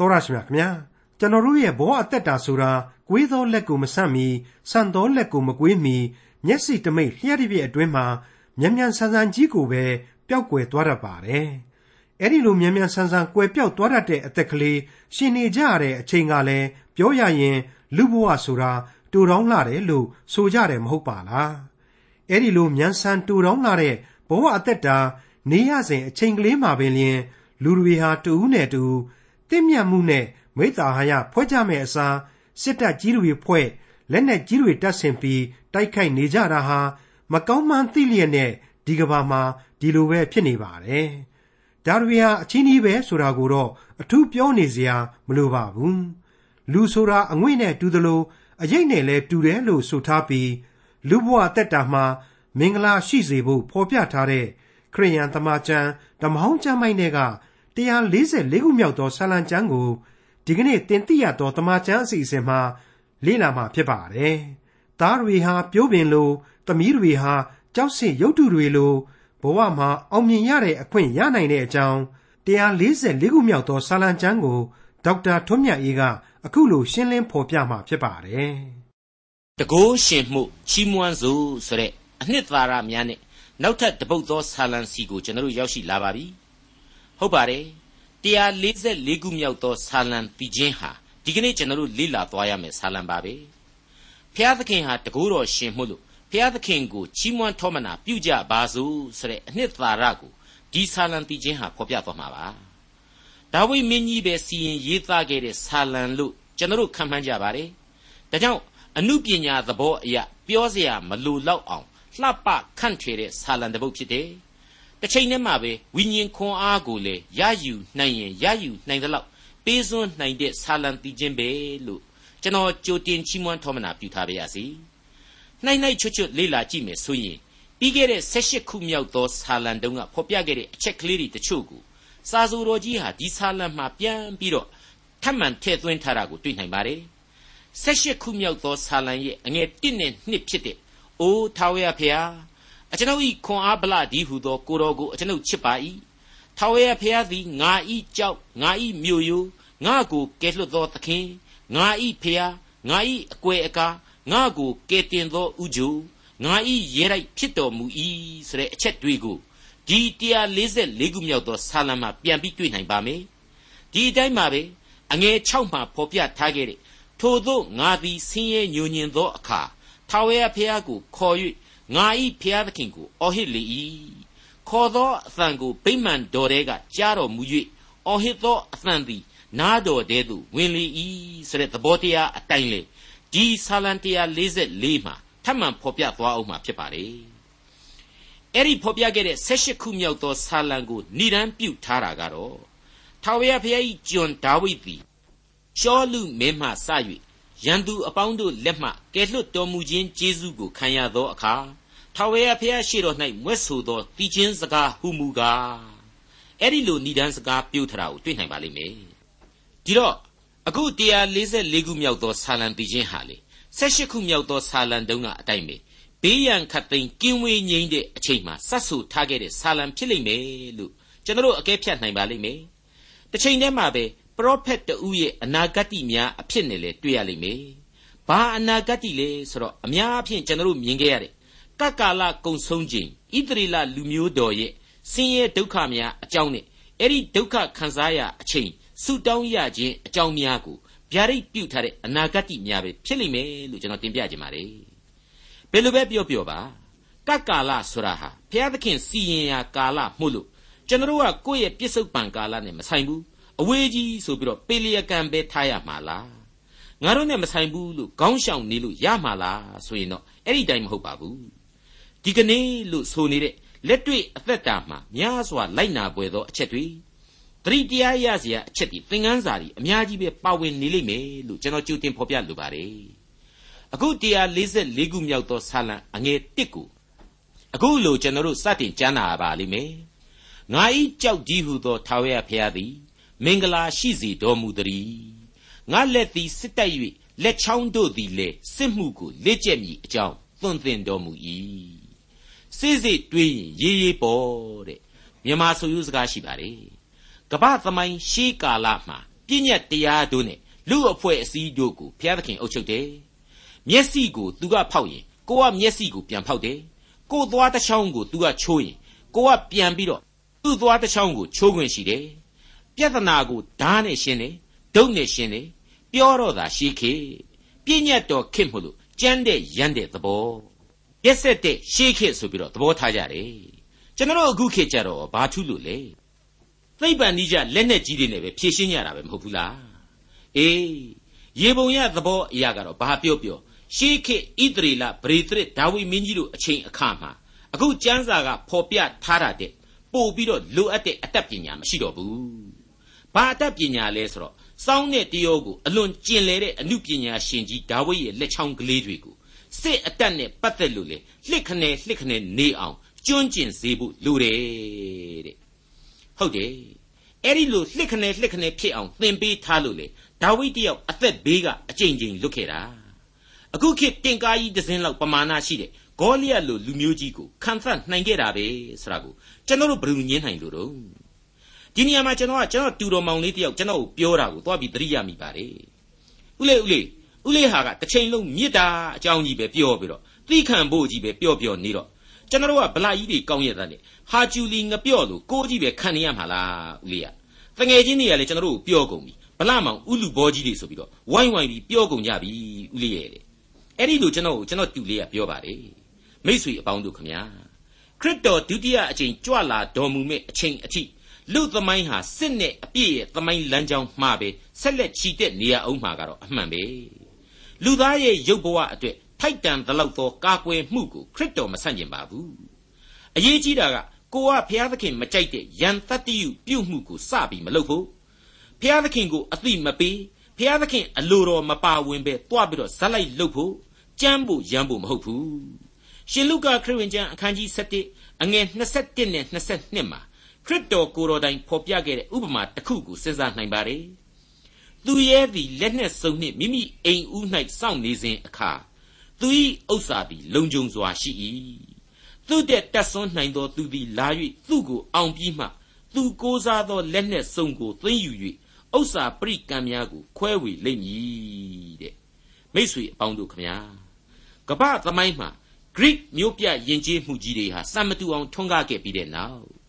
တော်ရရှိမြခင်ဗျာကျွန်တော်တို့ရဲ့ဘဝအသက်တာဆိုတာကွေးသောလက်ကိုမဆန့်မီဆန့်သောလက်ကိုမကွေးမီမျက်စိတမိတ်လျှက်တစ်ပြည့်အတွင်းမှာမြန်မြန်ဆန်းဆန်းကြီးကိုပဲပျောက်ကွယ်သွားတတ်ပါတယ်အဲ့ဒီလိုမြန်မြန်ဆန်းဆန်းကွယ်ပြောက်သွားတတ်တဲ့အသက်ကလေးရှင်နေကြရတဲ့အချိန်ကလည်းပြောရရင်လူဘဝဆိုတာတူတောင်းလာတယ်လို့ဆိုကြတယ်မဟုတ်ပါလားအဲ့ဒီလိုမြန်ဆန်တူတောင်းလာတဲ့ဘဝအသက်တာနေရစဉ်အချိန်ကလေးမှာပင်လျင်လူတွေဟာတူဦးနဲ့တူ တင့်မြတ်မှုနဲ့မိต္တာဟာယဖွဲ့ကြမဲ့အစားစစ်တပ်ကြီးတွေဖွဲ့လက်နက်ကြီးတွေတပ်ဆင်ပြီးတိုက်ခိုက်နေကြတာဟာမကောင်းမှန်းသိလျက်နဲ့ဒီကဘာမှာဒီလိုပဲဖြစ်နေပါတယ်။ဒါတွေဟာအချင်းကြီးပဲဆိုတာကိုတော့အထူးပြောနေစရာမလိုပါဘူး။လူဆိုတာအငွေ့နဲ့တူသလိုအရေးနဲ့လည်းတူတယ်လို့ဆိုထားပြီးလူဘဝတက်တာမှာမင်္ဂလာရှိစေဖို့ဖော်ပြထားတဲ့ခရိယန်သမာကျမ်းဓမ္မဟောင်းကျမ်းပိုင်းတွေက 144ခုမြောက်သောဆာလံကျမ်းကိုဒီကနေ့တင်ပြရသောတမန်ကျမ်းအစီအစဉ်မှာလေ့လာမှာဖြစ်ပါတယ်။သားတွေဟာပြိုးပင်လိုသမီးတွေဟာကြောက်စင်ရုပ်တုတွေလိုဘဝမှာအောင်မြင်ရတဲ့အခွင့်ရနိုင်တဲ့အကြောင်း144ခုမြောက်သောဆာလံကျမ်းကိုဒေါက်တာထွန်းမြတ်အေးကအခုလိုရှင်းလင်းဖော်ပြမှာဖြစ်ပါတယ်။တကိုးရှင်မှုချီးမွမ်းစုဆိုတဲ့အနှစ်သာရများနဲ့နောက်ထပ်တပုတ်သောဆာလံစီကိုကျွန်တော်တို့ရောက်ရှိလာပါပြီ။ဟုတ်ပါတယ် 144ခုမြောက်သောဆာလံတီချင်းဟာဒီကနေ့ကျွန်တော်တို့လေ့လာသွားရမယ့်ဆာလံပါပဲဖျားသခင်ဟာတကူတော်ရှင်မှုလို့ဖျားသခင်ကိုချီးမွမ်းထောမနာပြုကြပါစို့ဆိုတဲ့အနှစ်သာရကိုဒီဆာလံတီချင်းဟာဖော်ပြသွားမှာပါဒါဝိမင်းကြီးပဲစီရင်ရေးသားခဲ့တဲ့ဆာလံလို့ကျွန်တော်တို့ခံမှန်းကြပါတယ်ဒါကြောင့်အမှုပညာသဘောအရပြောစရာမလိုလောက်အောင်လှပခန့်ထွေတဲ့ဆာလံတစ်ပုဒ်ဖြစ်တယ်။ တစ်ချိန်တည်းမှာပဲဝိညာဉ်ခွန်အားကိုလည်းရယူနိုင်ရင်ရယူနိုင်သလောက်ပေးစွန်းနိုင်တဲ့ဆာလံတီခြင်းပဲလို့ကျွန်တော်ကြိုတင်ချီးမွမ်းထောမနာပြုထားပါရစေ။နှိုက်နှိုက်ချွတ်ချွတ်လေ့လာကြည့်မယ်ဆိုရင်ပြီးခဲ့တဲ့16ခုမြောက်သောဆာလံတုန်းကဖော်ပြခဲ့တဲ့အချက်ကလေးတွေတချို့ကိုစာဆိုတော်ကြီးဟာဒီဆာလံမှာပြန်ပြီးတော့ထပ်မံထည့်သွင်းထားတာကိုတွေ့နိုင်ပါတယ်။16ခုမြောက်သောဆာလံရဲ့အငယ်1နဲ့2ဖြစ်တဲ့အိုးထာဝရဖျား အကျွန်ုပ်ဤခွန်အားဗလဒီဟုသော ကိုတော်ကိုအကျွန်ုပ်ချစ်ပါ၏ထာဝရဘုရားသည်ငါဤကြောက်ငါဤမြို့ယိုငါကိုကယ်လွတ်သောသခင်ငါဤဖျားငါဤအကွယ်အကာငါကိုကယ်တင်သောဥကြိုငါဤရဲတိုက်ဖြစ်တော်မူ၏ဆိုတဲ့အချက်တွေကိုဒီ144ခုမြောက်သောဆာလံမှာပြန်ပြီးတွေ့နိုင်ပါမယ်ဒီအတိုင်းပါပဲအငယ်6မှာဖော်ပြထားခဲ့တဲ့ထို့သောငါသည်ဆင်းရဲညဉ့်ညင်သောအခါထာဝရဘုရားကိုခေါ်၍ ငါဤဖျားသခင်ကိုအော်ဟစ်လေ၏ခေါ်သောအသံကိုဗိမာန်တော်ထဲကကြားတော်မူ၍အော်ဟစ်သောအသံသည်နားတော်ထဲသို့ဝင်လေ၏ဆိုတဲ့သဘောတရားအတိုင်းလေဒီဆာလံ144မှာထပ်မံဖော်ပြသွားအောင်မှာဖြစ်ပါလေအဲ့ဒီဖော်ပြခဲ့တဲ့16ခုမြောက်သောဆာလံကိုဏိဒန်းပြုထားတာကတော့ထာဝရဘုရား၏ကျွန်ဒါဝိဒ်သည်ရှောလူမင်းမှစ၍ ရန်သူအပေါင်းတို့လက်မှကယ်လွတ်တော်မူခြင်းကျေးဇူးကိုခံရသောအခါထာဝရဘုရားရှေ့တော်၌မွဲ့ဆိုသောတည်ခြင်းစကားဟုမူကားအဲ့ဒီလိုဏိဒန်းစကားပြုထားတာကိုတွေ့နိုင်ပါလိမ့်မယ်ဒီတော့အခု144ခုမြောက်သောဆာလံတည်ခြင်းဟာလေ18ခုမြောက်သောဆာလံတုန်းကအတိုင်းပဲဘေးရန်ခတ်သိမ်းကင်းဝေးငြိမ်းတဲ့အချိန်မှာစတ်ဆူထားခဲ့တဲ့ဆာလံဖြစ်လိမ့်မယ်လို့ကျွန်တော်တို့အကဲဖြတ်နိုင်ပါလိမ့်မယ်တစ်ချိန်တည်းမှာပဲပ ရောဖက်တူရဲ့အနာဂတ်များအဖြစ်နဲ့လေတွေ့ရလိမ့်မယ်ဘာအနာဂတ်လဲဆိုတော့အများအဖြစ်ကျွန်တော်တို့မြင်ခဲ့ရတဲ့ကကာလကုံဆုံးခြင်းဣသရေလလူမျိုးတော်ရဲ့ဆင်းရဲဒုက္ခများအကြောင်းနဲ့အဲ့ဒီဒုက္ခခံစားရအချိန်ဆုတောင်းရခြင်းအကြောင်းများကိုဗျာဒိတ်ပြုထားတဲ့အနာဂတ်များပဲဖြစ်လိမ့်မယ်လို့ကျွန်တော်တင်ပြခြင်းပါတယ်ဘယ်လိုပဲပြောပြောပါကကာလဆိုတာဟာဘုရားသခင်စီရင်ရာကာလမှုလို့ကျွန်တော်ကကိုယ့်ရဲ့ပြစ္ဆုတ်ပံကာလနဲ့မဆိုင်ဘူး အဝေးကြီးဆိုပြီးတော့ပေလျကံပဲထားရမှာလားငါတို့နဲ့မဆိုင်ဘူးလို့ခေါင်းရှောင်နေလို့ရမှာလားဆိုရင်တော့အဲ့ဒီတိုင်းမဟုတ်ပါဘူးဒီကနေ့လို့ဆိုနေတဲ့လက်တွေ့အသက်တာမှာများစွာလိုက်နာပွေသောအချက်တွေသတိတရားရစရာအချက်တွေသင်ခန်းစာတွေအများကြီးပဲပါဝင်နေလိမ့်မယ်လို့ကျွန်တော်ကြိုတင်ဖော်ပြလိုပါတယ်အခု144ခုမြောက်သောဆာလံအငယ်1ကိုအခုလိုကျွန်တော်တို့စတင်ကျမ်းနာပါလိမ့်မယ်ငါဤကြောက်ကြီးဟုသောထာဝရဘုရားသည် မင်္ဂလာရှိစေတော်မူသည်ငါလက်သည်စစ်တိုက်၍လက်ချောင်းတို့သည်လည်းစစ်မှုကိုလက်ကျက်မည်အကြောင်းသွန်သင်တော်မူ၏စိစိတွေးရင်ရေးရေးပေါ်တဲ့မြန်မာဆိုရိုးစကားရှိပါတယ်ကပ္ပသမိုင်းရှေးကာလမှာတပြည့်ညတ်တရားတို့နဲ့လူအဖွဲ့အစည်းတို့ကိုဘုရားသခင်အုပ်ချုပ်တယ်မျက်စိကိုသူကဖောက်ရင်ကိုကမျက်စိကိုပြန်ဖောက်တယ်ကိုသွားတစ်ချောင်းကိုသူကချိုးရင်ကိုကပြန်ပြီးတော့သူ့သွားတစ်ချောင်းကိုချိုးခွင့်ရှိတယ် ပြဿနာကိုဓာတ်နဲ့ရှင်းတယ်ဒုတ်နဲ့ရှင်းတယ်ပြောတော့သာရှိခေပြည့်ညတ်တော်ခင်မို့လို့ကြမ်းတဲ့ရမ်းတဲ့သဘောရက်ဆက်တဲ့ရှေးခေဆိုပြီးတော့သဘောထားကြတယ်ကျွန်တော်အခုခေတ်ကြတော့ဘာထူးလို့လဲသိပ္ပံနိကြလက်နဲ့ကြီးတွေနဲ့ပဲဖြည့်ရှင်းရတာပဲမဟုတ်ဘူးလားအေးရေပုံရသဘောအရာကတော့ဘာပြောပြောရှေးခေတ်ဣသရေလဗြေသရစ်ဒါဝိမင်းကြီးတို့အချိန်အခါမှာအခုကျမ်းစာကဖော်ပြထားတာတဲ့ပို့ပြီးတော့လိုအပ်တဲ့အတတ်ပညာမရှိတော့ဘူး ဘာအတတ်ပညာလဲဆိုတော့စောင်းတဲ့တယောကိုအလွန်ကျင်လေတဲ့အမှုပညာရှင်ကြီးဒါဝိရဲ့လက်ချောင်းကလေးတွေကိုစစ်အတတ်နဲ့ပတ်သက်လို့လေလှစ်ခနဲလှစ်ခနဲနေအောင်ကျွန်းကျင်စေဖို့လိုတယ်တဲ့ဟုတ်တယ်အဲ့ဒီလိုလှစ်ခနဲလှစ်ခနဲဖြစ်အောင်သင်ပေးထားလို့လေဒါဝိတယောက်အသက်ဘေးကအကြိမ်ကြိမ်လွတ်ခဲ့တာအခုခေတ်တင်ကားကြီးတစ်စင်းလောက်ပမာဏရှိတဲ့ဂေါလိယလိုလူမျိုးကြီးကိုခံသတ်နိုင်ခဲ့တာပဲဆိုတာကိုကျွန်တော်တို့ဘယ်လိုညင်းနိုင်လို့တော့ ဒီနေရာမှာကျွန်တော်ကကျွန်တော်တူတော်မောင်လေးတယောက်ကျွန်တော်ကိုပြောတာကိုသွားပြီးသတိရမိပါတယ်ဦးလေးဦးလေးဦးလေးဟာကတစ်ချိန်လုံးမြစ်တာအကြောင်းကြီးပဲပြောပြီးတော့သီးခံဖို့ကြီးပဲပြောပြောနေတော့ကျွန်တော်တို့ကဗလာကြီးတွေကောင်းရတဲ့နဲ့ဟာကျူလီငပြော့လို့ကိုကြီးပဲခံနေရမှာလားဦးလေးကတငယ်ချင်းတွေကလည်းကျွန်တော်တို့ကိုပြောကုန်ပြီဗလာမောင်ဥလူဘောကြီးတွေဆိုပြီးတော့ဝိုင်းဝိုင်းပြီးပြောကုန်ကြပြီဦးလေးရဲ့တဲ့အဲ့ဒီလိုကျွန်တော်ကိုကျွန်တော်တူလေးကပြောပါတယ်မိတ်ဆွေအပေါင်းတို့ခမညာခရစ်တော်ဒုတိယအချိန်ကြွလာတော်မူမဲ့အချိန်အထိ လူသမိုင်းဟာစစ်နဲ့အပြည့်ရဲ့သမိုင်းလမ်းကြောင်းမှားပဲဆက်လက်ချီတက်နေရအောင်မှာကတော့အမှန်ပဲလူသားရဲ့ရုပ်ဘဝအတွက်ထိုက်တန်သလောက်သောကာကွယ်မှုကိုခရစ်တော်မဆန့်ကျင်ပါဘူးအရေးကြီးတာကကိုကဘုရားသခင်မကြိုက်တဲ့ယံတတ္တိယပြုမှုကိုစပြီးမလုပ်ဖို့ဘုရားသခင်ကိုအသိမပေးဘုရားသခင်အလိုတော်မပါဝင်ပဲတွားပြီးတော့ဇက်လိုက်လုပ်ဖို့ကြမ်းဖို့ရမ်းဖို့မဟုတ်ဘူးရှင်လုကာခရစ်ဝင်ကျမ်းအခန်းကြီး7အငယ်21နဲ့22မှာခ ရစ်တော်ကိုယ်တော်တိုင်ဖော်ပြခဲ့တဲ့ဥပမာတစ်ခုကိုစဉ်းစားနိုင်ပါတယ်သူရဲ့သည်လက်နှင့်စုံနှင့်မိမိအိမ်ဦး၌စောင့်နေစဉ်အခါသူ၏ဥစ္စာသည်လုံခြုံစွာရှိ၏သူတဲ့တက်ဆွန်းနိုင်သောသူသည်လာ၍သူ့ကိုအောင်ပြီးမှသူကိုးစားသောလက်နှင့်စုံကိုသိမ်းယူ၍ဥစ္စာပရိကံများကိုခွဲဝေလိမ့်မည်တဲ့မိษွေအပေါင်းတို့ခမညာကပ္ပသမိုင်းမှာ Greek မျိုးပြယဉ်ကျေးမှုကြီးတွေဟာစံမတူအောင်ထွန်းကားခဲ့ပြီးတဲ့နောက်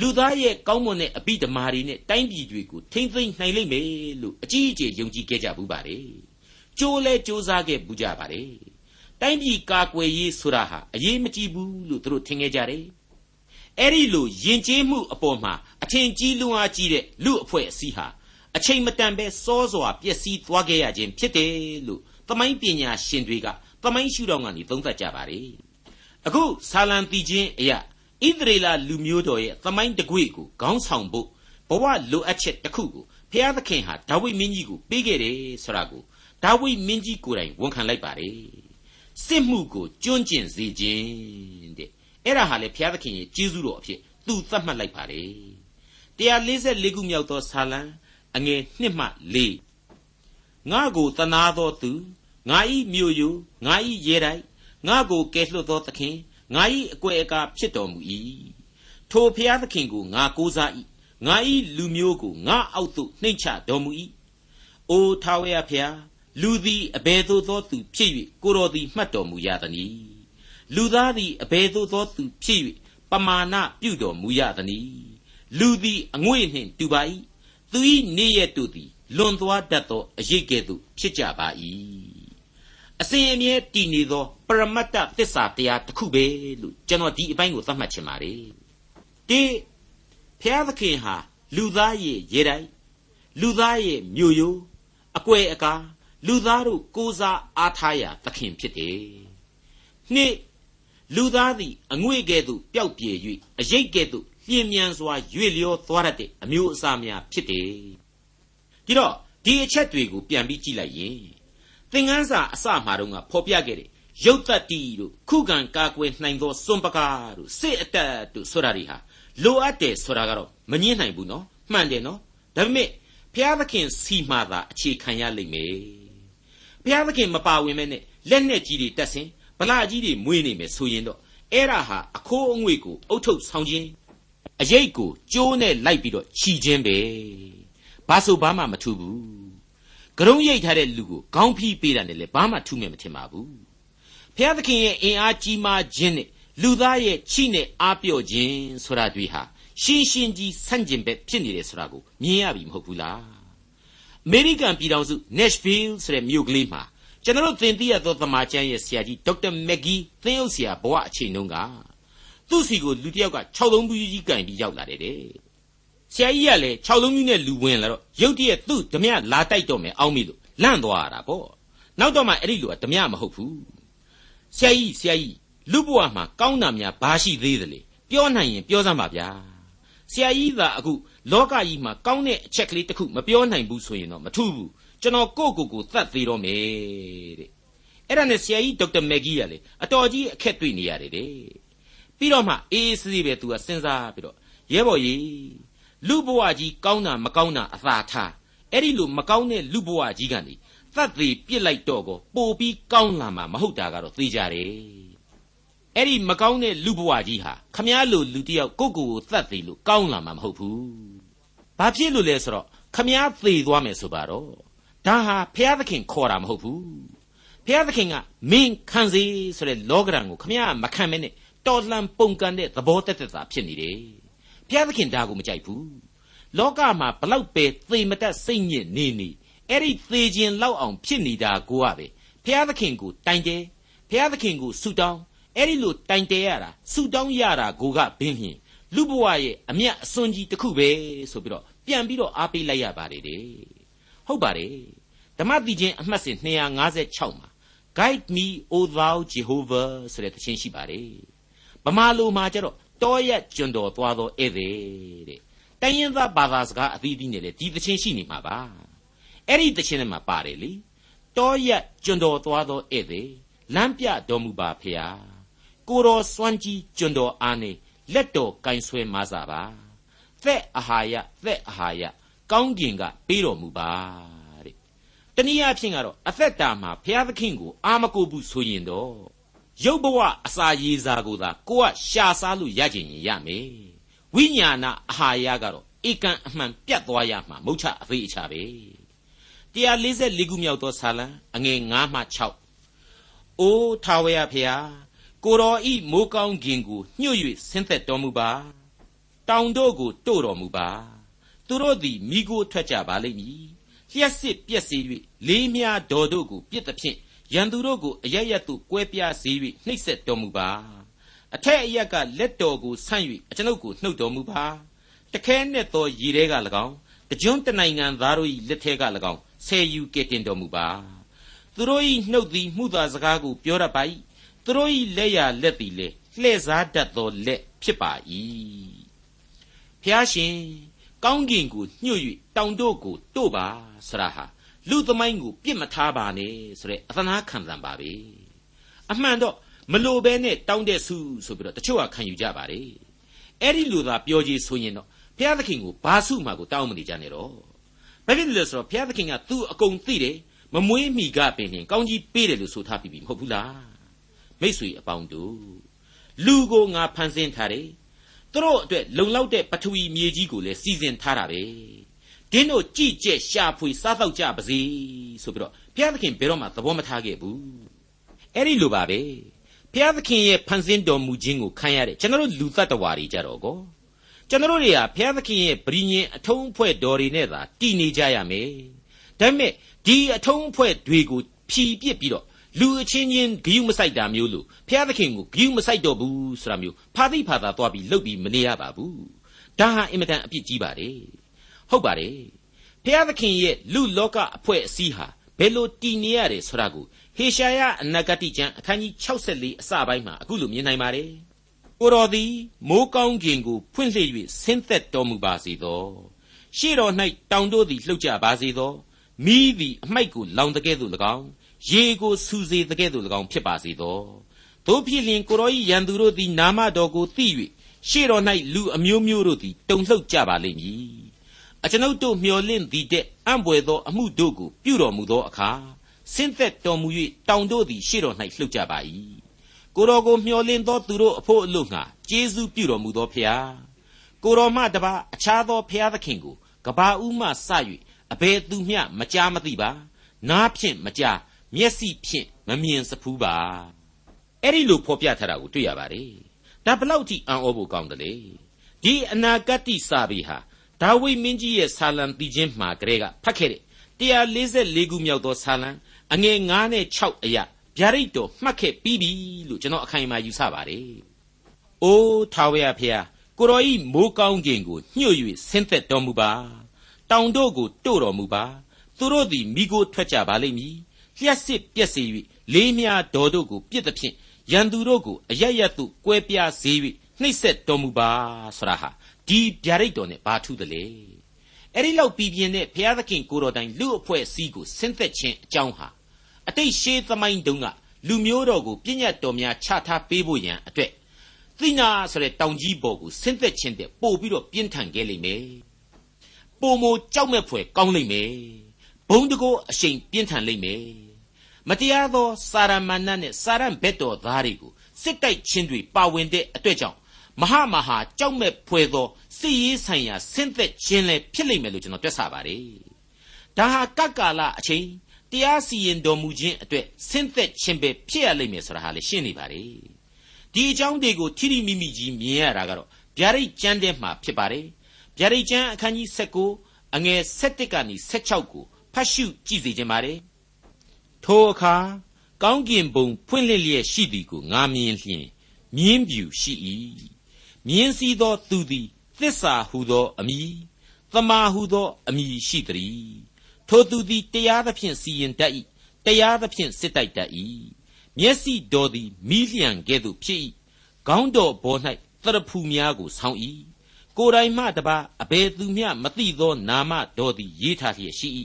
လူသားရဲ့ကောင်းမွန်တဲ့အဘိဓမ္မာတွေနဲ့တိုင်းပြည်တွေကိုထိမ့်သိမ့်နိုင်လိမ့်မယ်လို့အကြီးအကျယ်ယုံကြည်ခဲ့ကြဘူးပါတယ်။ကြိုးလဲကြိုးစားခဲ့ဘူးကြပါတယ်။တိုင်းပြည်ကာကွယ်ရေးဆိုတာဟာအရေးမကြီးဘူးလို့သူတို့ထင်ခဲ့ကြတယ်။အဲ့ဒီလိုယဉ်ကျေးမှုအပေါ်မှာအထင်ကြီးလွန်အားကြီးတဲ့လူအဖွဲ့အစည်းဟာအချိန်မတန်ပဲစောစွာပျက်စီးသွားခဲ့ရခြင်းဖြစ်တယ်လို့သမိုင်းပညာရှင်တွေကသမိုင်းရှုထောင့်ကနေသုံးသပ်ကြပါတယ်။အခုဆာလံတီချင်းအရာ ဣသရေလလူမျိုးတော်ရဲ့သမိုင်းတကွေ့ကိုခေါင်းဆောင်ဖို့ဘဝလိုအပ်ချက်တစ်ခုကိုဖျားသခင်ဟာဒါဝိမင်းကြီးကိုပေးခဲ့တယ်ဆိုတာကိုဒါဝိမင်းကြီးကိုယ်တိုင်ဝန်ခံလိုက်ပါတယ်စစ်မှုကိုကျွန့်ကျင်စေခြင်းတဲ့အဲ့ဒါဟာလေဖျားသခင်ရဲ့ကျေးဇူးတော်အဖြစ်သူသတ်မှတ်လိုက်ပါတယ်144ခုမြောက်သောဆာလံအငယ်1မှ4ငါကိုတနာသောသူငါဤမြို့ယိုငါဤရေတိုက်ငါကိုကယ်လွတ်သောသခင် ငါ၏အကွယ်အကာဖြစ်တော်မူ၏ထိုဖျားသခင်ကိုငါကိုးစား၏ငါ၏လူမျိုးကိုငါအောက်သို့နှိမ့်ချတော်မူ၏အိုထာဝရဖျားလူသည်အဘယ်သို့သောသူဖြစ်၍ကိုတော်သည်မှတ်တော်မူရသနည်းလူသားသည်အဘယ်သို့သောသူဖြစ်၍ပမာဏပြုတော်မူရသနည်းလူသည်အငွေ့နှင့်တူပါ၏သူ၏နေရတို့သည်လွန်သွားတတ်သောအရေးကဲ့သို့ဖြစ်ကြပါ၏အစဉ်အမြဲတည်နေသော ပရမတ္တသစ္စာတရားတစ်ခုပဲလို့ကျွန်တော်ဒီအပိုင်းကိုသတ်မှတ်ချင်ပါတယ်။ဒီဖျားသခင်ဟာလူသားရဲ့ရေတိုင်လူသားရဲ့မြို့ရိုးအကွယ်အကာလူသားတို့ကိုးစားအားထားရာသခင်ဖြစ်တယ်။နှစ်လူသားသည်အငွေ့ကဲ့သို့ပျောက်ပြေ၍အရိတ်ကဲ့သို့လျင်မြန်စွာရွေ့လျောသွားတတ်တဲ့အမျိုးအစားများဖြစ်တယ်။ဒီတော့ဒီအချက်တွေကိုပြန်ပြီးကြည့်လိုက်ရင်သင်ခန်းစာအစမှာတော့ကဖော်ပြခဲ့တယ် ရုပ်တတ္တိတို့ခုခံကာကွယ်နိုင်သောစွန့်ပကားတို့စစ်အတက်တို့ဆိုတာတွေဟာလိုအပ်တယ်ဆိုတာကတော့မငင်းနိုင်ဘူးနော်မှန်တယ်နော်ဒါပေမဲ့ဘုရားသခင်စီမှသာအခြေခံရလိမ့်မယ်ဘုရားသခင်မပါဝင်မဲ့နဲ့လက်နဲ့ကြီးတွေတက်ဆင်ဗလာကြီးတွေမွေးနေမယ်ဆိုရင်တော့အဲ့ဒါဟာအခိုးအငွေ့ကိုအုတ်ထုတ်ဆောင်ခြင်းအရေးကိုကျိုးနဲ့လိုက်ပြီးတော့ခြီခြင်းပဲဘာဆိုဘာမှမထူးဘူးကရုံးရိတ်ထားတဲ့လူကိုခေါင်းဖီးပေးတာနဲ့လည်းဘာမှထူးမယ်မထင်ပါဘူး ဖျားသခင်ရဲ့အင်အားကြီးမားခြင်းနဲ့လူသားရဲ့ချိနဲ့အားပြော့ခြင်းဆိုတာတွေဟာရှင်းရှင်းကြီးဆန့်ကျင်ဘက်ဖြစ်နေတယ်ဆိုတာကိုမြင်ရပြီမဟုတ်ဘူးလားအမေရိကန်ပြည်ထောင်စု Nashville ဆိုတဲ့မြို့ကလေးမှာကျွန်တော်သင်သိရသောသမာကျမ်းရဲ့ဆရာကြီးဒေါက်တာမက်ဂီသင်းအုပ်ဆရာဘဝအချိန်တုန်းကသူ့စီကိုလူတစ်ယောက်က6လုံးဘူးကြီးကင်ပြီးရောက်လာတယ်တဲ့ဆရာကြီးကလည်း6လုံးကြီးနဲ့လူဝင်လာတော့ရုတ်တရက်သူ့ဓမြလာတိုက်တော့မယ်အောင်းမိလို့လန့်သွားရတာပေါ့နောက်တော့မှအဲ့ဒီလူကဓမြမဟုတ်ဘူး ဆရာကြီးဆရာကြီးလူဘဝမှာကောင်းတာများဘာရှိသေးသလဲပြောနိုင်ရင်ပြောစမ်းပါဗျာဆရာကြီးသာအခုလောကကြီးမှာကောင်းတဲ့အချက်ကလေးတစ်ခုမပြောနိုင်ဘူးဆိုရင်တော့မထူးဘူးကျွန်တော်ကိုကိုကိုသတ်သေးတော့မယ်တဲ့အဲ့ဒါနဲ့ဆရာကြီးဒေါက်တာမက်ဂီကလေအတော်ကြီးအခက်တွေ့နေရတယ်တဲ့ပြီးတော့မှအေးအေးဆေးဆေးပဲသူကစဉ်းစားပြီးတော့ရဲဘော်ကြီးလူဘဝကြီးကောင်းတာမကောင်းတာအသာထားအဲ့ဒီလိုမကောင်းတဲ့လူဘဝကြီးကနေ သတ်သေးပြစ်လိုက်တော့ကိုပို့ပြီးကောင်းလာမှာမဟုတ်တာကတော့သိကြတယ်အဲ့ဒီမကောင်းတဲ့လူဘဝကြီးဟာခမားလိုလူတယောက်ကိုကိုကိုသတ်သေးလို့ကောင်းလာမှာမဟုတ်ဘူးဘာဖြစ်လို့လဲဆိုတော့ခမားသေသွားမယ်ဆိုပါတော့ဒါဟာဘုရားသခင်ခေါ်တာမဟုတ်ဘူးဘုရားသခင်ကမင်းခံစေဆိုတဲ့လောကရန်ကိုခမရမခံမဲနဲ့တော်လှန်ပုန်ကန်တဲ့သဘောတက်တက်သာဖြစ်နေတယ်ဘုရားသခင်ဒါကိုမကြိုက်ဘူးလောကမှာဘလောက်ပဲသေမတက်စိတ်ညစ်နေနေ အဲ့ဒီသေခြင်းလောက်အောင်ဖြစ်နေတာကိုကပဲဘုရားသခင်ကိုတိုင်တယ်ဘုရားသခင်ကိုဆုတောင်းအဲ့ဒီလိုတိုင်တယ်ရတာဆုတောင်းရတာကိုကဘင်းဖြင့်လူဘဝရဲ့အမျက်အစွန်းကြီးတစ်ခုပဲဆိုပြီးတော့ပြန်ပြီးတော့အားပေးလိုက်ရပါတယ်တဲ့ဟုတ်ပါတယ်ဓမ္မတိချင်းအမှတ်စဉ်256မှာ Guide me O thou Jehovah ဆိုတဲ့သချင်းရှိပါတယ်ဗမာလိုမှာကျတော့တောရက်ကျွန်းတော်သွားသောဧည့်သည်တဲ့တိုင်းရင်းသားဘာသာစကားအသီးသီးနဲ့လေဒီသချင်းရှိနေမှာပါ အဲ့ဒီသချင်းထဲမှာပါတယ်လေတောရက်ကျွန်းတော်သွားသောဧည့်သည်လမ်းပြတော်မူပါဖေဟာကိုတော်စွမ်းကြီးကျွန်းတော်အားနေလက်တော်ကင်ဆွဲမစားပါသက်အာဟာရသက်အာဟာရကောင်းကင်ကပေးတော်မူပါတဲ့တနည်းအားဖြင့်ကတော့အသက်တာမှာဘုရားသခင်ကိုအာမကိုဘူးဆိုရင်တော့ရုပ်ဘဝအစာရည်စာကိုသာကိုကရှာစားလို့ရကြင်ရင်ရမယ်ဝိညာဏအာဟာရကတော့ဧကန်အမှန်ပြတ်သွားရမှာမဟုတ်ချအသေးအချပဲ 144ခုမြောက်သောဇာလံအငယ်9မှ6အိုးထာဝရဖျားကိုတော်ဤမိုးကောင်းခင်ကိုညှို့၍ဆင်းသက်တော်မူပါတောင်တို့ကိုတို့တော်မူပါသူတို့သည်မိကိုထွက်ကြပါလိမ့်မည်လျှက်စစ်ပြက်စေ၍လေးမြားတော်တို့ကိုပြစ်သဖြင့်ရန်သူတို့ကိုအရရက်သို့ကွဲပြားစေ၍နှိပ်စက်တော်မူပါအထက်အရက်ကလက်တော်ကိုဆန့်၍အကျွန်ုပ်ကိုနှုတ်တော်မူပါတခဲနဲ့သောရည်တွေက၎င်း တကြွတနိုင်ငံသားတို့၏လက်ထဲက၎င်းဆယ်ယူကဲ့တင်တော်မူပါသူတို့၏နှုတ်သည်မှုသာစကားကိုပြောရပါ၏သူတို့၏လက်ရလက်သည်လေလှဲ့စားတတ်သောလက်ဖြစ်ပါ၏ဖျားရှင်ကောင်းကင်ကိုညှို့၍တောင်တို့ကိုတို့ပါဆရာဟာလူသမိုင်းကိုပြစ်မထားပါနဲ့ဆိုတဲ့အသနာခံစံပါပဲအမှန်တော့မလိုပဲနဲ့တောင်းတဲ့ဆုဆိုပြီးတော့တချို့ကခံယူကြပါတယ်အဲ့ဒီလိုသာပြောကြဆိုရင်တော့ ဘုရားသခင်ကိုဘာဆုမှကိုတောင်းမနေကြနဲ့တော့ဘာဖြစ်လဲဆိုတော့ဘုရားသခင်ကသူ့အကုန်သိတယ်မမွေးမိကပင်ရင်ကောင်းကြီးပေးတယ်လို့ဆိုထားပြီးပြီမဟုတ်ဘူးလားမိတ်ဆွေအပေါင်းတို့လူကိုငါဖန်ဆင်းထားတယ်သူတို့အတွက်လုံလောက်တဲ့ပထဝီမြေကြီးကိုလည်းစီစဉ်ထားတာပဲဒင်းတို့ကြည်ကျက်ရှာဖွေစားတော့ကြပါစေဆိုပြီးတော့ဘုရားသခင်ဘယ်တော့မှသဘောမထားခဲ့ဘူးအဲ့ဒီလိုပါပဲဘုရားသခင်ရဲ့ဖန်ဆင်းတော်မူခြင်းကိုခံရတဲ့ကျွန်တော်တို့လူသတ္တဝါတွေကြတော့ကော ကျွန်တော်တို့တွေကဘုရားသခင်ရဲ့ဗြိညင်အထုံးအဖွဲ့တော်တွေနဲ့သာတည်နေကြရမယ်ဒါပေမဲ့ဒီအထုံးအဖွဲ့တွေကိုဖြီးပစ်ပြီးတော့လူအချင်းချင်းဂယုမဆိုင်တာမျိုးလို့ဘုရားသခင်ကိုဂယုမဆိုင်တော့ဘူးဆိုတာမျိုးဖာသိဖာသာသွားပြီးလှုပ်ပြီးမနေရပါဘူးဒါဟာအင်မတန်အပြစ်ကြီးပါတယ်ဟုတ်ပါတယ်ဘုရားသခင်ရဲ့လူလောကအဖွဲ့အစည်းဟာဘယ်လိုတည်နေရတယ်ဆိုတာကိုဟေရှာယအနာဂတိကျမ်းအခန်းကြီး64အစပိုင်းမှာအခုလိုမြင်နိုင်ပါတယ် ကိုတော်သည်မိုးကောင်းကင်ကိုဖွင့်လှစ်၍ဆင်းသက်တော်မူပါစေသောရှေ့တော်၌တောင်တို့သည်လှုပ်ကြပါစေသောမိသည်အမိုက်ကိုလောင်တကဲ့သို့၎င်းရေကိုစူစေတကဲ့သို့၎င်းဖြစ်ပါစေသောတို့ဖြစ်လျင်ကိုတော်၏ရန်သူတို့သည်နာမတော်ကိုသိ၍ရှေ့တော်၌လူအမျိုးမျိုးတို့သည်တုန်လှုပ်ကြပါလိမ့်မည်အကျွန်ုပ်တို့မျှော်လင့်သည်တဲ့အံ့ဘွယ်သောအမှုတို့ကိုပြုတော်မူသောအခါဆင်းသက်တော်မူ၍တောင်တို့သည်ရှေ့တော်၌လှုပ်ကြပါ၏ ကိုတော်ကိုမျှော်လင့်သောသူတို့အဖို့အလို့ငှာကျေးဇူးပြုတော်မူသောဖျားကိုတော်မှတပါအခြားသောဖျားသခင်ကိုကကဘာဦးမှစ၍အဘယ်သူမျှမကြားမသိပါနားဖြင့်မကြားမျက်စိဖြင့်မမြင်စဖူးပါအဲ့ဒီလိုဖော်ပြထားတာကိုတွေ့ရပါတယ်ဒါဘလောက်ထိအံ့ဩဖို့ကောင်းတယ်လေဒီအနာဂတ်တိစာပေဟာဒါဝိမင်းကြီးရဲ့ဆာလံတီချင်းမှာကလေးကဖတ်ခဲ့တဲ့144ခုမြောက်သောဆာလံအငယ်9နဲ့6အရာ ဗျာဒိတ်တော်မှတ်ခဲ့ပြီးပြီလို့ကျွန်တော်အခိုင်အမာယူဆပါတယ်။အိုးထာဝရဖျားကိုတော်ဤမိုးကောင်းကင်ကိုညှို့၍ဆင်းသက်တော်မူပါ။တောင်တို့ကိုတို့တော်မူပါ။သူတို့သည်မိကိုထွက်ကြပါလိမ့်မည်။လျှက်စစ်ပြက်စေ၍လေးမြားတော်တို့ကိုပြစ်သဖြင့်ရန်သူတို့ကိုအရရတုကွဲပြားစေ၍နှိပ်စက်တော်မူပါဆရာဟာဒီဗျာဒိတ်တော်နဲ့ဘာထူးတယ်လဲအဲ့ဒီလောက်ပြည်ပြင်းတဲ့ဘုရားသခင်ကိုတော်တိုင်လူအဖွဲ့အစည်းကိုဆင်းသက်ခြင်းအကြောင်းဟာ အတိတ်ရှေးသမိုင်းတုန်းကလူမျိုးတော်ကိုပြည့်ညတ်တော်များချထားပေးဖို့ရန်အတွက်သိနာဆိုတဲ့တောင်ကြီးပေါ်ကိုဆင်းသက်ခြင်းတဲ့ပို့ပြီးတော့ပြင်းထန်ခဲ့လိမ့်မယ်ပုံမိုကြောက်မဲ့ဖွယ်ကောင်းလိမ့်မယ်ဘုံတကောအရှိန်ပြင်းထန်လိမ့်မယ်မတရားသောစာရမဏတ်နဲ့စာရန်ဘက်တော်သားတွေကိုစစ်တိုက်ခြင်းတွေပါဝင်တဲ့အတွက်ကြောင့်မဟာမဟာကြောက်မဲ့ဖွယ်သောစစ်ရေးဆိုင်ရာဆင်းသက်ခြင်းလည်းဖြစ်လိမ့်မယ်လို့ကျွန်တော်တွက်ဆပါတယ်ဒါဟာကကာလအချိန် တရားစီရင်တော်မူခြင်းအတွက်ဆင်းသက်ခြင်းပဲဖြစ်ရလိမ့်မယ်ဆိုတာဟာလေရှင်းနေပါလေဒီအကြောင်းတွေကိုထိထိမိမိကြီးမြင်ရတာကတော့ဗျာဒိတ်ကျမ်းထဲမှာဖြစ်ပါတယ်ဗျာဒိတ်ကျမ်းအခန်းကြီး19အငယ်7ကနေ16ကိုဖတ်ရှုကြည့်စေခြင်းပါတယ်ထိုအခါကောင်းကင်ဘုံဖွင့်လှစ်လျက်ရှိသည်ကိုငါမြင်လျင်မြင်းပြူရှိ၏မြင်းစည်းသောသူသည်သစ္စာဟုသောအမည်သမာဟုသောအမည်ရှိသည် ထိုသူသည်တရားသဖြင့်စီရင်တတ်၏တရားသဖြင့်စစ်တိုက်တတ်၏မျက်စိတော်သည်မိလျံကဲ့သို့ဖြစ်၏ခေါင်းတော်ပေါ်၌သရဖူများကိုဆောင်း၏ကိုယ်တိုင်မှတပါအဘယ်သူမျှမသိသောနာမတော်သည်ရေးထားလျက်ရှိ၏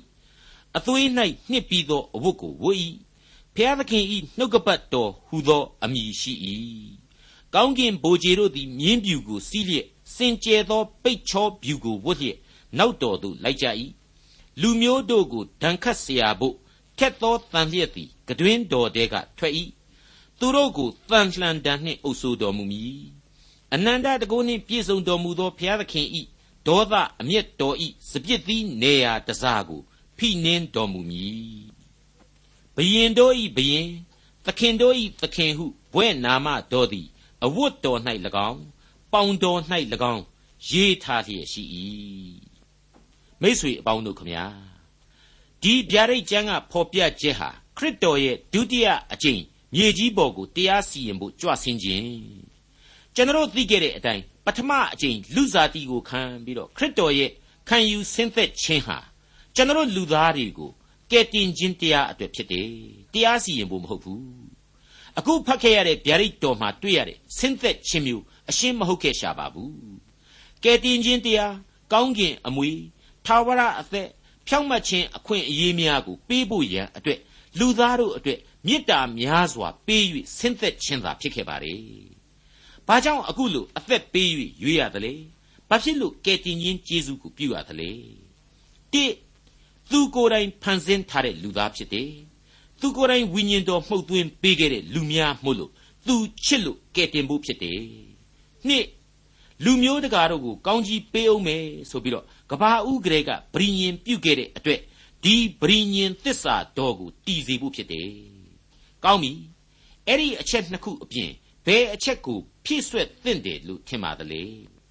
အသွေး၌နှစ်ပြီးသောအဝတ်ကိုဝတ်၏ဖျားသခင်၏နှုတ်ကပတ်တော်ဟူသောအမည်ရှိ၏ကောင်းကင်ဘိုးကြီးတို့သည်မြင်းပြူကိုစီးလျက်စင်ကြဲသောပိတ်ချောပြူကိုဝတ်လျက်နောက်တော်သို့လိုက်ကြ၏ လူမျိုးတို့ကိုဒဏ်ခတ်เสียဖို့ခက်သောတန်လျက်သည်ကတွင်တော်တဲကထွက်၏သူတို့ကိုတန်လှန်တန်နှင့်အုပ်ဆိုးတော်မူမည်အနန္တတကုနှင့်ပြည့်စုံတော်မူသောဘုရားသခင်၏ဒေါသအမျက်တော်၏စပြစ်သီးနေရာတစားကိုဖိနှင်းတော်မူမည်ဘယင်တို့၏ဘယင်သခင်တို့၏သခင်ဟုဘွဲ့နာမတော်သည်အဝတ်တော်၌၎င်းပေါင်တော်၌၎င်းရေးထားလျက်ရှိ၏ မိษွေအပေါင်းတို့ခမညာဒီဗျာဒိတ်ကျမ်းကဖော်ပြချက်ဟာခရစ်တော်ရဲ့ဒုတိယအကြိမ်မြေကြီးပေါ်ကိုတရားစီရင်ဖို့ကြွဆင်းခြင်းကျွန်တော်သိခဲ့တဲ့အတိုင်းပထမအကြိမ်လူစားတီကိုခံပြီးတော့ခရစ်တော်ရဲ့ခံယူဆင်းသက်ခြင်းဟာကျွန်တော်လူသားတွေကိုကယ်တင်ခြင်းတရားအတွက်ဖြစ်တယ်တရားစီရင်ဖို့မဟုတ်ဘူးအခုဖတ်ခဲ့ရတဲ့ဗျာဒိတ်တော်မှာတွေ့ရတဲ့ဆင်းသက်ခြင်းမျိုးအရှင်းမဟုတ်ခဲ့ရှာပါဘူးကယ်တင်ခြင်းတရားကောင်းကင်အမွေ ထာဝရအသက်ဖြောင့်မတ်ခြင်းအခွင့်အရေးများကိုပေးဖို့ရန်အတွက်လူသားတို့အတွက်မေတ္တာများစွာပေး၍ဆင်းသက်ခြင်းသာဖြစ်ခဲ့ပါလေ။ဘာကြောင့်အခုလိုအသက်ပေး၍ရွေးရသလဲ။ဘာဖြစ်လို့ကယ်တင်ခြင်းကျေးဇူးကိုပြုရသလဲ။တိသူကိုယ်တိုင်ဖန်ဆင်းထားတဲ့လူသားဖြစ်တယ်။သူကိုယ်တိုင်ဝိညာဉ်တော်မှုတ်သွင်းပေးခဲ့တဲ့လူများမို့လို့သူချစ်လို့ကယ်တင်ဖို့ဖြစ်တယ်။နှစ်လူမျိုးတကာတို့ကိုကောင်းကြီးပေးအောင်မယ်ဆိုပြီးတော့ ကဘာဦးကလေးကဗြိညင်ပြုတ်ခဲ့တဲ့အတွက်ဒီဗြိညင်သစ္စာတော်ကိုတည်စေဖို့ဖြစ်တယ်။ကောင်းပြီ။အဲ့ဒီအချက်နှစ်ခုအပြင်ဘယ်အချက်ကိုဖြည့်ဆွက်သင့်တယ်လို့ထင်ပါသလဲ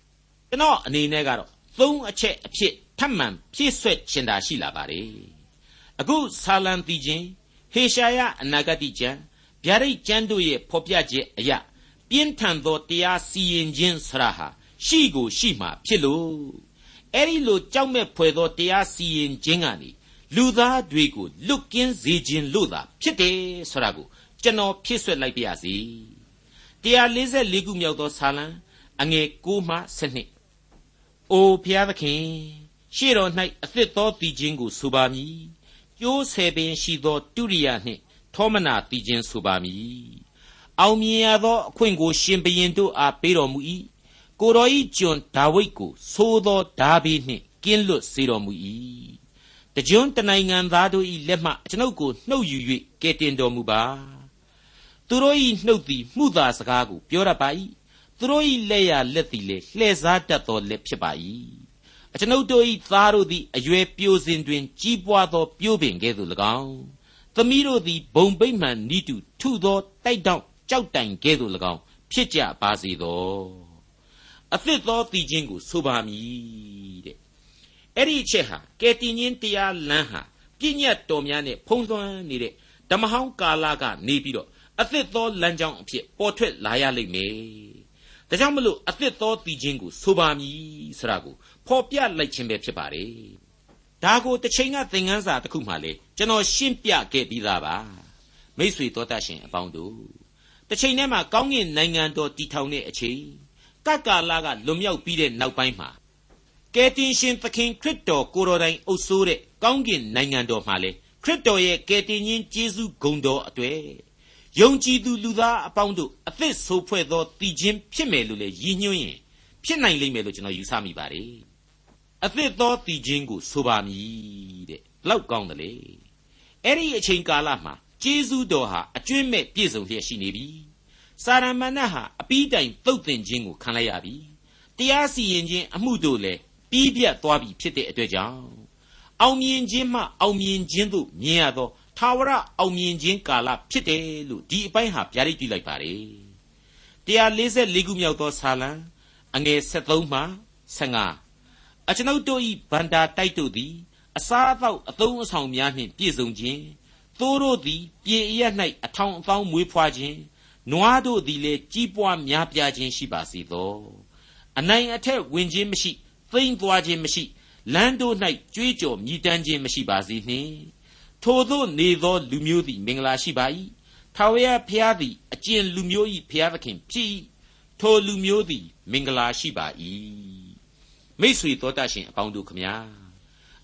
။ကျွန်တော်အနေနဲ့ကတော့သုံးအချက်အဖြစ်ထပ်မံဖြည့်ဆွက်ချင်တာရှိလာပါတယ်။အခုဆာလံတီချင်းဟေရှာယအနာဂတိကျမ်းဗျာဒိတ်ကျမ်းတို့ရဲ့ဖော်ပြချက်အရာပြင်းထန်သောတရားစီရင်ခြင်းဆရာဟာရှိကိုရှိမှဖြစ်လို့ အဲ့ဒီလိုကြောက်မဲ့ဖွယ်သောတရားစီရင်ခြင်းကနေလူသားတွေကိုလွတ်ကင်းစေခြင်းလို့သာဖြစ်တယ်ဆိုတာကိုကျွန်တော်ဖြည့်ဆွက်လိုက်ပါရစေ144ခုမြောက်သောဆာလံအငယ်6မှ7အိုဖျားသခင်ရှေ့တော်၌အသစ်သောတည်ခြင်းကိုဆိုပါမည်ကျိုးဆယ်ပင်ရှိသောတုရိယာနှင့်ထောမနာတည်ခြင်းဆိုပါမည်အောင်မြင်ရသောအခွင့်ကိုရှင်ဘရင်တို့အားပေးတော်မူ၏ ကိုတော်ဤကျွန်ဒါဝိဒ်ကိုသိုးသောဓာဘေးနှင့်ကင်းလွတ်စေတော်မူ၏တကြွတနိုင်ငံသားတို့၏လက်မှကျွန်ုပ်ကိုနှုတ်ယူ၍ကယ်တင်တော်မူပါသူတို့၏နှုတ်သည်မှုသာစကားကိုပြောရပါ၏သူတို့၏လက်ရလက်သည်လည်းလှည့်စားတတ်သောလက်ဖြစ်ပါ၏အကျွန်ုပ်တို့၏သားတို့သည်အရွယ်ပြိုစဉ်တွင် ကြီးပွားသောပြိုးပင်ကဲ့သို့၎င်းသမီးတို့သည်ဘုံဗိမ္မာန်ဤတုထုသောတိုက်တောင့်ကြောက်တိုင်ကဲ့သို့၎င်းဖြစ်ကြပါစေသော အသစ်သောတည်ခြင်းကိုဆိုပါမည်တဲ့အဲ့ဒီအချက်ဟာကယ်တင်ရှင်တရားလမ်းဟာပြည့်ညတ်တော်များနဲ့ဖုံးလွှမ်းနေတဲ့ဓမ္မဟောင်းကာလကနေပြီးတော့အသစ်သောလမ်းကြောင်းအဖြစ်ပေါ်ထွက်လာရလိမ့်မယ်။ဒါကြောင့်မလို့အသစ်သောတည်ခြင်းကိုဆိုပါမည်ဆိုတာကိုဖော်ပြလိုက်ခြင်းပဲဖြစ်ပါတယ်။ဒါကိုတစ်ချိန်ကသင်ခန်းစာတစ်ခုမှလေကျွန်တော်ရှင်းပြခဲ့ပြီးသားပါ။မိษွေတော်တတ်ရှင်အပေါင်းတို့တစ်ချိန်ထဲမှာကောင်းကင်နိုင်ငံတော်တည်ထောင်တဲ့အချိန် ကကလာကလွန်မြောက်ပြီးတဲ့နောက်ပိုင်းမှာကယ်တင်ရှင်သခင်ခရစ်တော်ကိုတော်တိုင်အုပ်စိုးတဲ့ကောင်းကင်နိုင်ငံတော်မှာလေခရစ်တော်ရဲ့ကယ်တင်ရှင်ယေရှုဂုံတော်အတွေ့ယုံကြည်သူလူသားအပေါင်းတို့အသစ်ဆိုးဖွဲ့သောတည်ခြင်းဖြစ်မယ်လို့လေရည်ညွှန်းရင်ဖြစ်နိုင်လိမ့်မယ်လို့ကျွန်တော်ယူဆမိပါတယ်အသစ်သောတည်ခြင်းကိုဆိုပါမည်တဲ့လောက်ကောင်းတယ်လေအဲ့ဒီအချိန်ကာလမှာကျေးဇူးတော်ဟာအကျွင့်မဲ့ပြည့်စုံလျက်ရှိနေပြီ စာရမဏတ်ဟာအပီးတိုင်သုတ်သင်ခြင်းကိုခံလိုက်ရပြီတရားစီရင်ခြင်းအမှုတို့လည်းပြီးပြတ်သွားပြီဖြစ်တဲ့အတွက်ကြောင့်အောင်မြင်ခြင်းမှအောင်မြင်ခြင်းသို့မြင်ရသောထာဝရအောင်မြင်ခြင်းကာလဖြစ်တယ်လို့ဒီအပိုင်းဟာဗျာဒိတ်ပြုလိုက်ပါတယ်144ခုမြောက်သောဆာလံအငယ်73မှ15အကျွန်ုပ်တို့၏ဗန္တာတိုက်တို့သည်အစားအသောက်အသုံးအဆောင်များနှင့်ပြည့်စုံခြင်းသိုးတို့သည် ပြေအရ၌အထောင်အသောင်းမွေးဖွားခြင်း နွားတို့သည်လည်းကြီးပွားများပြားခြင်းရှိပါစေသောအနိုင်အထက်ဝင်ခြင်းမရှိသိမ့်သွားခြင်းမရှိလမ်းတို့၌ကြွေးကြော်မြည်တမ်းခြင်းမရှိပါစေနှင့်ထိုသို့နေသောလူမျိုးသည်မင်္ဂလာရှိပါ၏ထာဝရဘုရားသည်အကျင့်လူမျိုး၏ဘုရားသခင်ဖြစ်၏ထိုလူမျိုးသည်မင်္ဂလာရှိပါ၏မိတ်ဆွေတော်တတ်ရှင်အပေါင်းတို့ခမညာ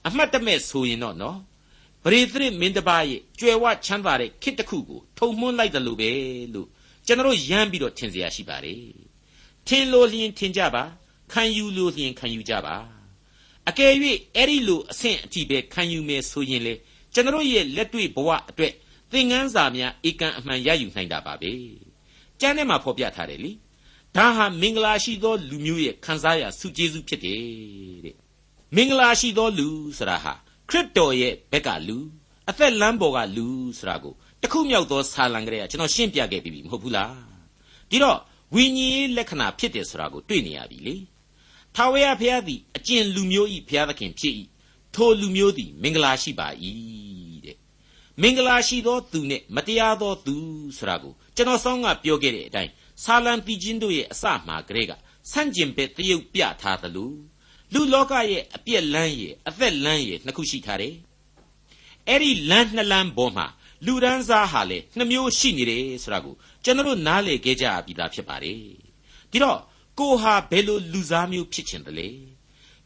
အမှတ်တမဲ့ဆိုရင်တော့နော်ပရိသရစ်မင်းတပါးရဲ့ကြွယ်ဝချမ်းသာတဲ့ခေတ်တစ်ခုကိုထုံမွှန်းလိုက်တယ်လို့ပဲလို့ ကျွန်တော်ရမ်းပြီးတော့ထင်เสียရှိပါတယ်ထင်လို့လျင်ထင်ကြပါခံယူလို့လျင်ခံယူကြပါအကယ်၍အဲ့ဒီလိုအဆင့်အထိပဲခံယူမယ်ဆိုရင်လေကျွန်တော်ရဲ့လက်တွေ့ဘဝအတွက်သင်ခန်းစာများဧကန်အမှန်ရယူနိုင်တာပါပဲကျမ်းထဲမှာဖော်ပြထားတယ်လीဒါဟာမင်္ဂလာရှိသောလူမျိုးရဲ့ခံစားရဆုကျေးဇူးဖြစ်တယ်တဲ့မင်္ဂလာရှိသောလူဆိုတာဟာခရစ်တော်ရဲ့ဘက်ကလူအသက်လမ်းပေါ်ကလူဆိုတာကို တခုမြောက်သောဆာလံကလေးကကျွန်တော်ရှင်းပြခဲ့ပြီးပြီမဟုတ်ဘူးလားဒီတော့ဝိညာဉ်ရေးလက္ခဏာဖြစ်တယ်ဆိုတာကိုတွေ့နေရပြီလေထာဝရဘုရားသည်အကျင့်လူမျိုး၏ဘုရားသခင်ဖြစ်၏ထိုလူမျိုးသည် မင်္ဂလာရှိပါ၏တဲ့မင်္ဂလာရှိသောသူနဲ့မတရားသောသူဆိုတာကိုကျွန်တော်ဆောင်းကပြောခဲ့တဲ့အတိုင်းဆာလံပီချင်းတို့ရဲ့အစမှာကလေးကဆန့်ကျင်ဘက်တရုပ်ပြထားသလိုလူလောကရဲ့အပြက်လန်းရဲ့အသက်လန်းရဲ့နှစ်ခုရှိထားတယ်အဲ့ဒီလမ်းနှစ်လမ်းပေါ်မှာ လူဒန်းစားဟာလေနှမျိုးရှိနေတယ်ဆိုတာကိုကျွန်တော်နားလေခဲ့ကြပြီးသားဖြစ်ပါတယ်ဒီတော့ကိုဟာဘယ်လိုလူစားမျိုးဖြစ်ချင်တယ်လဲ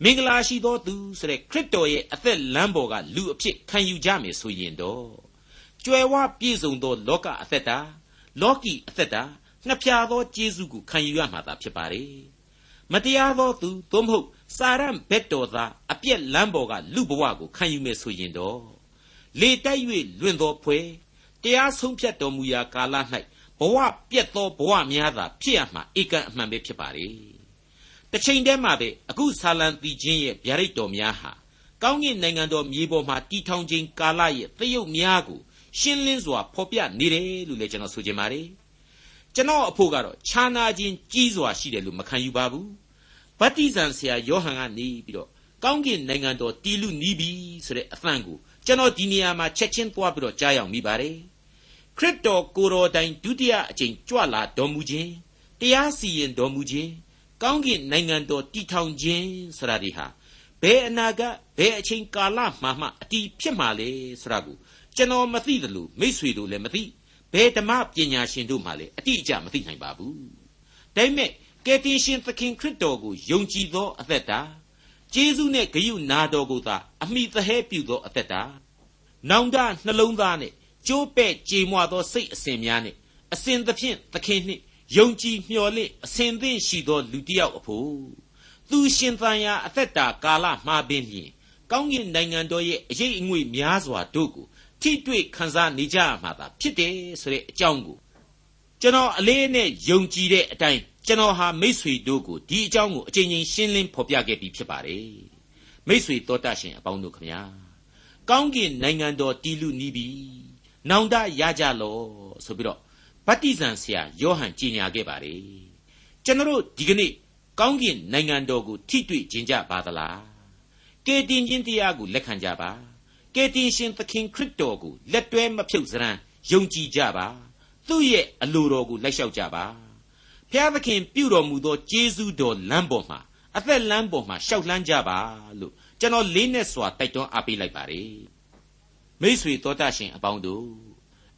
မင်္ဂလာရှိသောသူဆိုတဲ့ခရစ်တော်ရဲ့အသက်လမ်းပေါ်ကလူအဖြစ်ခံယူကြမယ်ဆိုရင်တော့ကြွယ်ဝပြည့်စုံသောလောကအသက်တာလောကီအသက်တာနှစ်ဖြာသောကျေးဇူးကိုခံယူရမှာသာဖြစ်ပါတယ်မတရားသောသူသို့မဟုတ်စာရန်ဘက်တော်သားအပြက်လမ်းပေါ်ကလူဘဝကိုခံယူမယ်ဆိုရင်တော့ လေတိုက်၍လွင့်သောဖွဲတရားဆုံးဖြတ်တော်မူရာကာလ၌ဘဝပြက်သောဘဝများသာဖြစ်ရမှာဧကန်အမှန်ပဲဖြစ်ပါလေတစ်ချိန်တည်းမှာပဲအခုဆာလံတီချင်းရဲ့ဗျာဒိတ်တော်များဟာကောင်းကင်နိုင်ငံတော်မြေပေါ်မှာတီထောင်ခြင်းကာလရဲ့သရုပ်များကိုရှင်းလင်းစွာဖော်ပြနေတယ်လို့လည်းကျွန်တော်ဆိုချင်ပါတယ်ကျွန်တော်အဖို့ကတော့ခြာနာခြင်းကြီးစွာရှိတယ်လို့မခံယူပါဘူးဗတ္တိဇံဆရာယောဟန်ကနေပြီးတော့ကောင်းကင်နိုင်ငံတော်တီလူနီးပြီဆိုတဲ့အသံကို ကျွန်တော်ဒီနေရာမှာချက်ချင်းသွားပြီးတော့ကြားရောက်မိပါတယ်ခရစ်တော်ကိုတော်တိုင်ဒုတိယအကြိမ်ကြွလာတော်မူခြင်းတရားစီရင်တော်မူခြင်းကောင်းကင်နိုင်ငံတော်တည်ထောင်ခြင်းဆိုတာဒီဟာဘယ်အနာဂတ်ဘယ်အချိန်ကာလမှမှအတီးဖြစ်မှာလဲဆိုတာကိုကျွန်တော်မသိတယ်လို့မိษွေတို့လည်းမသိဘယ်ဓမ္မပညာရှင်တို့မှလည်းအတိအကျမသိနိုင်ပါဘူးဒါပေမဲ့ကယ်တင်ရှင်သခင်ခရစ်တော်ကိုယုံကြည်သောအသက်တာ ကျေးဇူးနဲ့ဂရုနာတော်ကိုသာအမိသဟဲပြုသောအသက်တာနောင်တနှလုံးသားနဲ့ကျိုးပဲ့ကြေမွသောစိတ်အစဉ်များနဲ့အစဉ်သဖြင့်သခင်နှင့်ယုံကြည်မျှော်လင့်အစဉ်သင့်ရှိသောလူတစ်ယောက်အဖို့သူရှင်သန်ရာအသက်တာကာလမှာပင်ဖြင့်ကောင်းကင်နိုင်ငံတော်ရဲ့အရေးအငွေ့များစွာတို့ကိုထိတွေ့ခံစားနေကြရမှာသာဖြစ်တယ်ဆိုတဲ့အကြောင်းကိုကျွန်တော်အလေးနဲ့ယုံကြည်တဲ့အတိုင်း ကျွန်တော်ဟာမိษွေတို့ကိုဒီအကြောင်းကိုအချိန်ချင်းရှင်းလင်းဖော်ပြခဲ့ပြီးဖြစ်ပါတယ်မိษွေတော်တတ်ရှင်အပေါင်းတို့ခမညာကောင်းကင်နိုင်ငံတော်တည်လူနီးပြီနောင်တရကြလောဆိုပြီးတော့ဗတ္တိဇံဆရာယောဟန်ကြီးညာခဲ့ပါတယ်ကျွန်တော်ဒီကနေ့ကောင်းကင်နိုင်ငံတော်ကိုထိတွေ့ခြင်းကြပါသလားကယ်တင်ခြင်းတရားကိုလက်ခံကြပါကယ်တင်ရှင်သခင်ခရစ်တော်ကိုလက်တွဲမဖြုတ်စရန်ယုံကြည်ကြပါသူ့ရဲ့အလိုတော်ကိုလိုက်လျှောက်ကြပါ ဖျားသခင်ပြုတော်မူသောကျေးဇူးတော်လမ်းပေါ်မှာအသက်လမ်းပေါ်မှာရှောက်လှမ်းကြပါလို့ကျွန်တော်လေးနဲ့စွာတိုက်တွန်းအားပေးလိုက်ပါတယ်မိษွေတော်တတ်ရှင်အပေါင်းတို့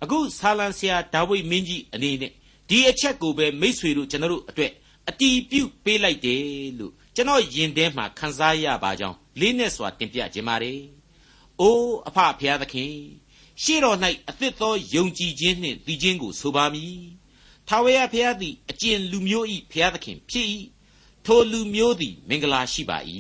အခုဆာလံဆရာဒါဝိမင်းကြီးအနေနဲ့ဒီအချက်ကိုပဲမိษွေတို့ကျွန်တော်တို့အတွက်အတီးပြုတ်ပေးလိုက်တယ်လို့ကျွန်တော်ယင်ထဲမှာခန်းစားရပါကြောင်းလေးနဲ့စွာတင်ပြခြင်းပါတယ်။အိုးအဖဖျားသခင်ရှေ့တော်၌အသစ်သောယုံကြည်ခြင်းနှင့်တည်ခြင်းကိုဆိုပါမည်။ ထာဝရဘုရားသည်အကျင့်လူမျိုး၏ဘုရားသခင်ဖြစ်၏။ထိုလူမျိုးသည် မင်္ဂလာရှိပါ၏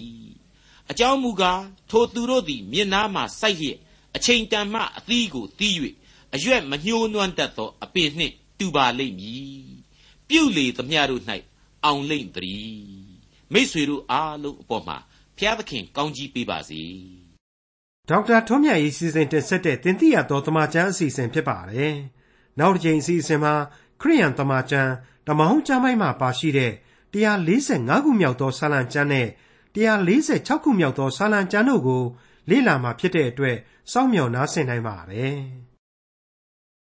။အကြောင်းမူကားထိုသူတို့သည်မျက်နားမှစိုက်လျက်အချိန်တန်မှအသီးကိုတီး၍အရွက်မညှိုးနွမ်းတတ်သောအပင်နှင့်တူပါလိမ့်မည်။ပြုလေသမျှတို့၌အောင်လိမ့်တည်းမိษွေတို့အားလုံးအပေါ်မှာဘုရားသခင်ကောင်းကြီးပေးပါစေဒေါက်တာထွန်းမြတ်ရေးစီစဉ်တင်ဆက်တဲ့တင်ပြတော်တမချန်းအစီအစဉ်ဖြစ်ပါတယ်နောက်တစ်ချိန်အစီအစဉ်မှာ ခရိယန်တမချန်းဓမ္မဟောင်းကျမ်းပိုင်းမှာပါရှိတဲ့145ခုမြောက်သောစာလံကျမ်းနဲ့146ခုမြောက်သောစာလံကျမ်းတို့ကိုလေ့လာမှာဖြစ်တဲ့အတွက်စောင့်မျှော်နားဆင်နိုင်ပါတယ်။